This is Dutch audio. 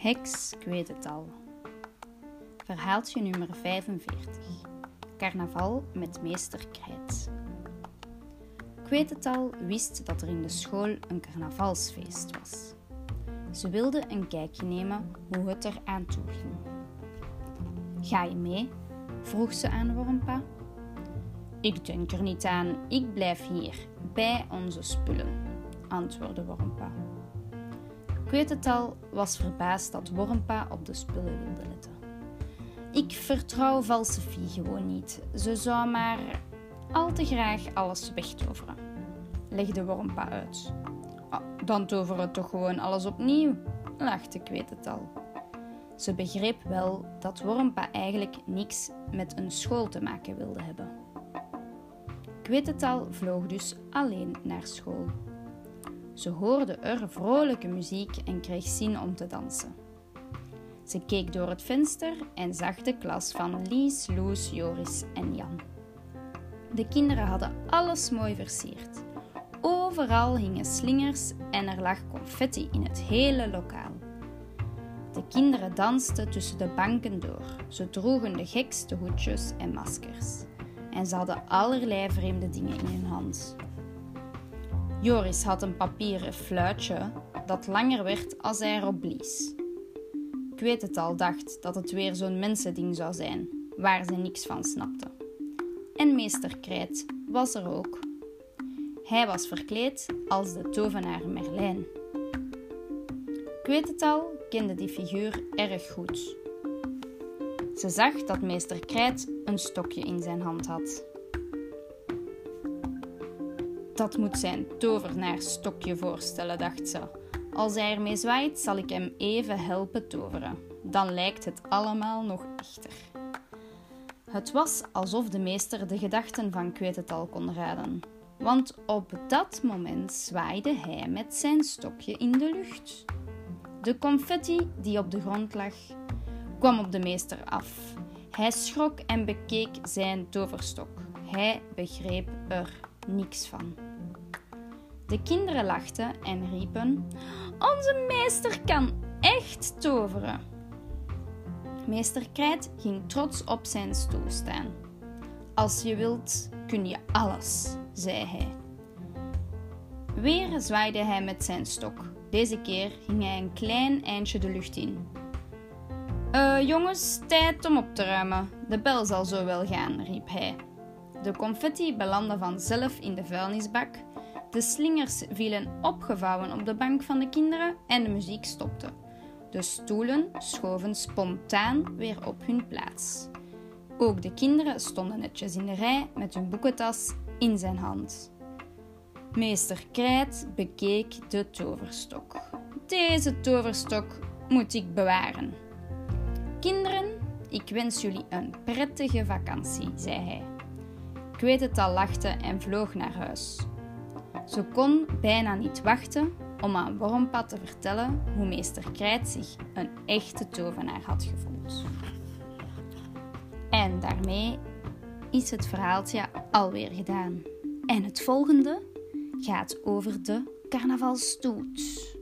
Heks, ik weet het al. Verhaaltje nummer 45. Carnaval met meester Krijt. Ik weet het al wist dat er in de school een carnavalsfeest was. Ze wilde een kijkje nemen hoe het er aan toe ging. Ga je mee? vroeg ze aan Wormpa. Ik denk er niet aan, ik blijf hier, bij onze spullen, antwoordde Wormpa. Kwetetal was verbaasd dat Wormpa op de spullen wilde letten. Ik vertrouw Valsefie gewoon niet. Ze zou maar al te graag alles wegtoveren, legde Wormpa uit. Oh, dan toveren toch gewoon alles opnieuw, lachte Kwetetal. Ze begreep wel dat Wormpa eigenlijk niks met een school te maken wilde hebben. Kwetetal vloog dus alleen naar school. Ze hoorde er vrolijke muziek en kreeg zin om te dansen. Ze keek door het venster en zag de klas van Lies, Loes, Joris en Jan. De kinderen hadden alles mooi versierd. Overal hingen slingers en er lag confetti in het hele lokaal. De kinderen dansten tussen de banken door. Ze droegen de gekste hoedjes en maskers. En ze hadden allerlei vreemde dingen in hun hand. Joris had een papieren fluitje dat langer werd als hij erop blies. Ik weet het al, dacht dat het weer zo'n mensending zou zijn, waar ze niks van snapte. En meester Krijt was er ook. Hij was verkleed als de tovenaar Merlijn. Ik weet het al, kende die figuur erg goed. Ze zag dat meester Krijt een stokje in zijn hand had. Dat moet zijn tovenaarsstokje voorstellen, dacht ze. Als hij ermee zwaait, zal ik hem even helpen toveren. Dan lijkt het allemaal nog echter. Het was alsof de meester de gedachten van Kwetetal kon raden. Want op dat moment zwaaide hij met zijn stokje in de lucht. De confetti die op de grond lag, kwam op de meester af. Hij schrok en bekeek zijn toverstok. Hij begreep er niks van. De kinderen lachten en riepen: Onze meester kan echt toveren. Meester Krijt ging trots op zijn stoel staan. Als je wilt, kun je alles, zei hij. Weer zwaaide hij met zijn stok. Deze keer ging hij een klein eindje de lucht in. Uh, jongens, tijd om op te ruimen. De bel zal zo wel gaan, riep hij. De confetti belandde vanzelf in de vuilnisbak de slingers vielen opgevouwen op de bank van de kinderen en de muziek stopte. De stoelen schoven spontaan weer op hun plaats. Ook de kinderen stonden netjes in de rij met hun boekentas in zijn hand. Meester Krijt bekeek de toverstok. Deze toverstok moet ik bewaren. Kinderen, ik wens jullie een prettige vakantie, zei hij. Ik weet het al lachte en vloog naar huis. Ze kon bijna niet wachten om aan Wormpa te vertellen hoe meester Krijt zich een echte tovenaar had gevoeld. En daarmee is het verhaaltje alweer gedaan. En het volgende gaat over de carnavalstoet.